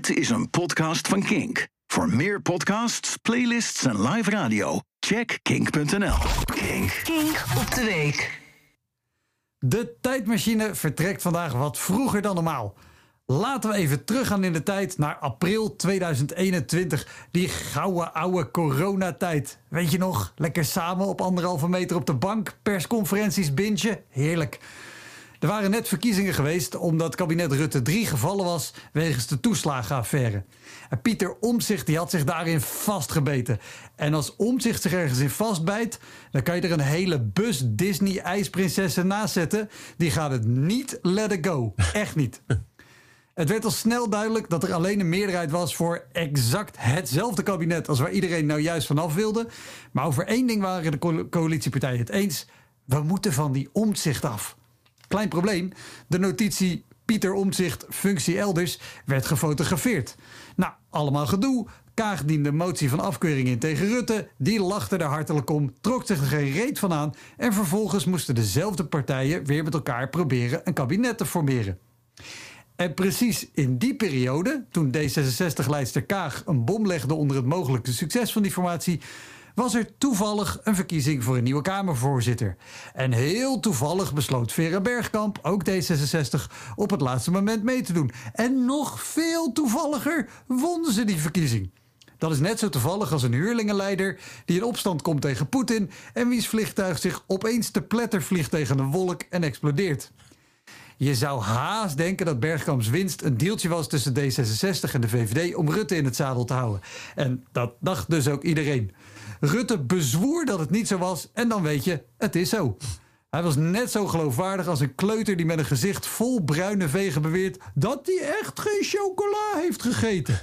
Dit is een podcast van Kink. Voor meer podcasts, playlists en live radio, check kink.nl. Kink. Kink op de week. De tijdmachine vertrekt vandaag wat vroeger dan normaal. Laten we even teruggaan in de tijd naar april 2021. Die gouden oude coronatijd. Weet je nog? Lekker samen op anderhalve meter op de bank. Persconferenties bintje. Heerlijk. Er waren net verkiezingen geweest omdat kabinet Rutte 3 gevallen was wegens de toeslagenaffaire. En Pieter Omzicht die had zich daarin vastgebeten. En als Omzicht zich ergens in vastbijt, dan kan je er een hele bus Disney ijsprinsessen naast zetten. Die gaat het niet let go. Echt niet. Het werd al snel duidelijk dat er alleen een meerderheid was voor exact hetzelfde kabinet als waar iedereen nou juist vanaf wilde. Maar over één ding waren de coalitiepartijen het eens. We moeten van die omzicht af. Klein probleem, de notitie Pieter Omzicht functie elders werd gefotografeerd. Nou, allemaal gedoe. Kaag diende motie van afkeuring in tegen Rutte. Die lachte er hartelijk om, trok zich er geen reet van aan. En vervolgens moesten dezelfde partijen weer met elkaar proberen een kabinet te formeren. En precies in die periode, toen D66-leidster Kaag een bom legde onder het mogelijke succes van die formatie, was er toevallig een verkiezing voor een nieuwe Kamervoorzitter. En heel toevallig besloot Vera Bergkamp, ook D66, op het laatste moment mee te doen. En nog veel toevalliger wonnen ze die verkiezing. Dat is net zo toevallig als een huurlingenleider die in opstand komt tegen Poetin en wie's vliegtuig zich opeens te pletter vliegt tegen een wolk en explodeert. Je zou haast denken dat Bergkamps winst een deeltje was tussen D66 en de VVD om Rutte in het zadel te houden. En dat dacht dus ook iedereen. Rutte bezwoer dat het niet zo was en dan weet je, het is zo. Hij was net zo geloofwaardig als een kleuter die met een gezicht vol bruine vegen beweert dat hij echt geen chocola heeft gegeten.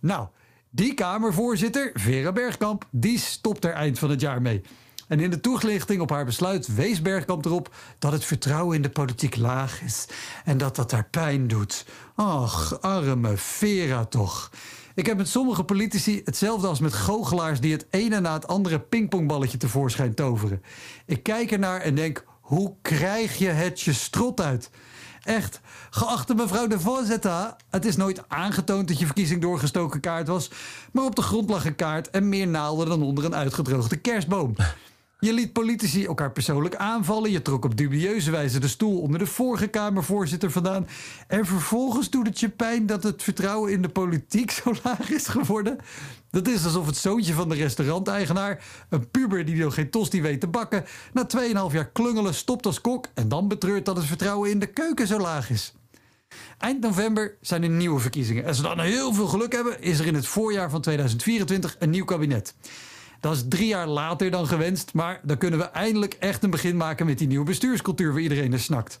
nou, die Kamervoorzitter, Vera Bergkamp, die stopt er eind van het jaar mee. En in de toelichting op haar besluit wees Bergkamp erop dat het vertrouwen in de politiek laag is en dat dat haar pijn doet. Ach, arme Vera toch. Ik heb met sommige politici hetzelfde als met goochelaars die het ene na het andere pingpongballetje tevoorschijn toveren. Ik kijk ernaar en denk: hoe krijg je het je strot uit? Echt, geachte mevrouw de voorzitter, het is nooit aangetoond dat je verkiezing doorgestoken kaart was, maar op de grond lag een kaart en meer naalden dan onder een uitgedroogde kerstboom. Je liet politici elkaar persoonlijk aanvallen. Je trok op dubieuze wijze de stoel onder de vorige Kamervoorzitter vandaan. En vervolgens doet het je pijn dat het vertrouwen in de politiek zo laag is geworden. Dat is alsof het zoontje van de restauranteigenaar, een puber die nog geen tosti weet te bakken, na 2,5 jaar klungelen stopt als kok en dan betreurt dat het vertrouwen in de keuken zo laag is. Eind november zijn er nieuwe verkiezingen. En ze dan heel veel geluk hebben, is er in het voorjaar van 2024 een nieuw kabinet. Dat is drie jaar later dan gewenst, maar dan kunnen we eindelijk echt een begin maken met die nieuwe bestuurscultuur waar iedereen naar snakt.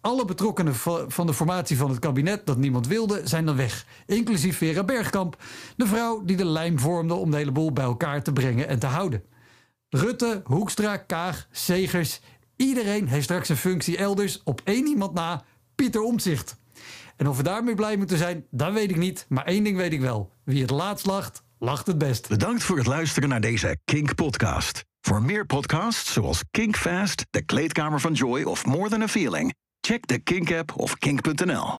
Alle betrokkenen van de formatie van het kabinet dat niemand wilde, zijn dan weg. Inclusief Vera Bergkamp, de vrouw die de lijm vormde om de hele boel bij elkaar te brengen en te houden. Rutte, Hoekstra, Kaag, Segers, iedereen heeft straks een functie elders op één iemand na, Pieter Omtzigt. En of we daarmee blij moeten zijn, dat weet ik niet. Maar één ding weet ik wel. Wie het laatst lacht, lacht het best. Bedankt voor het luisteren naar deze Kink-podcast. Voor meer podcasts zoals Kink Fast, De Kleedkamer van Joy of More Than a Feeling, check de Kink-app of kink.nl.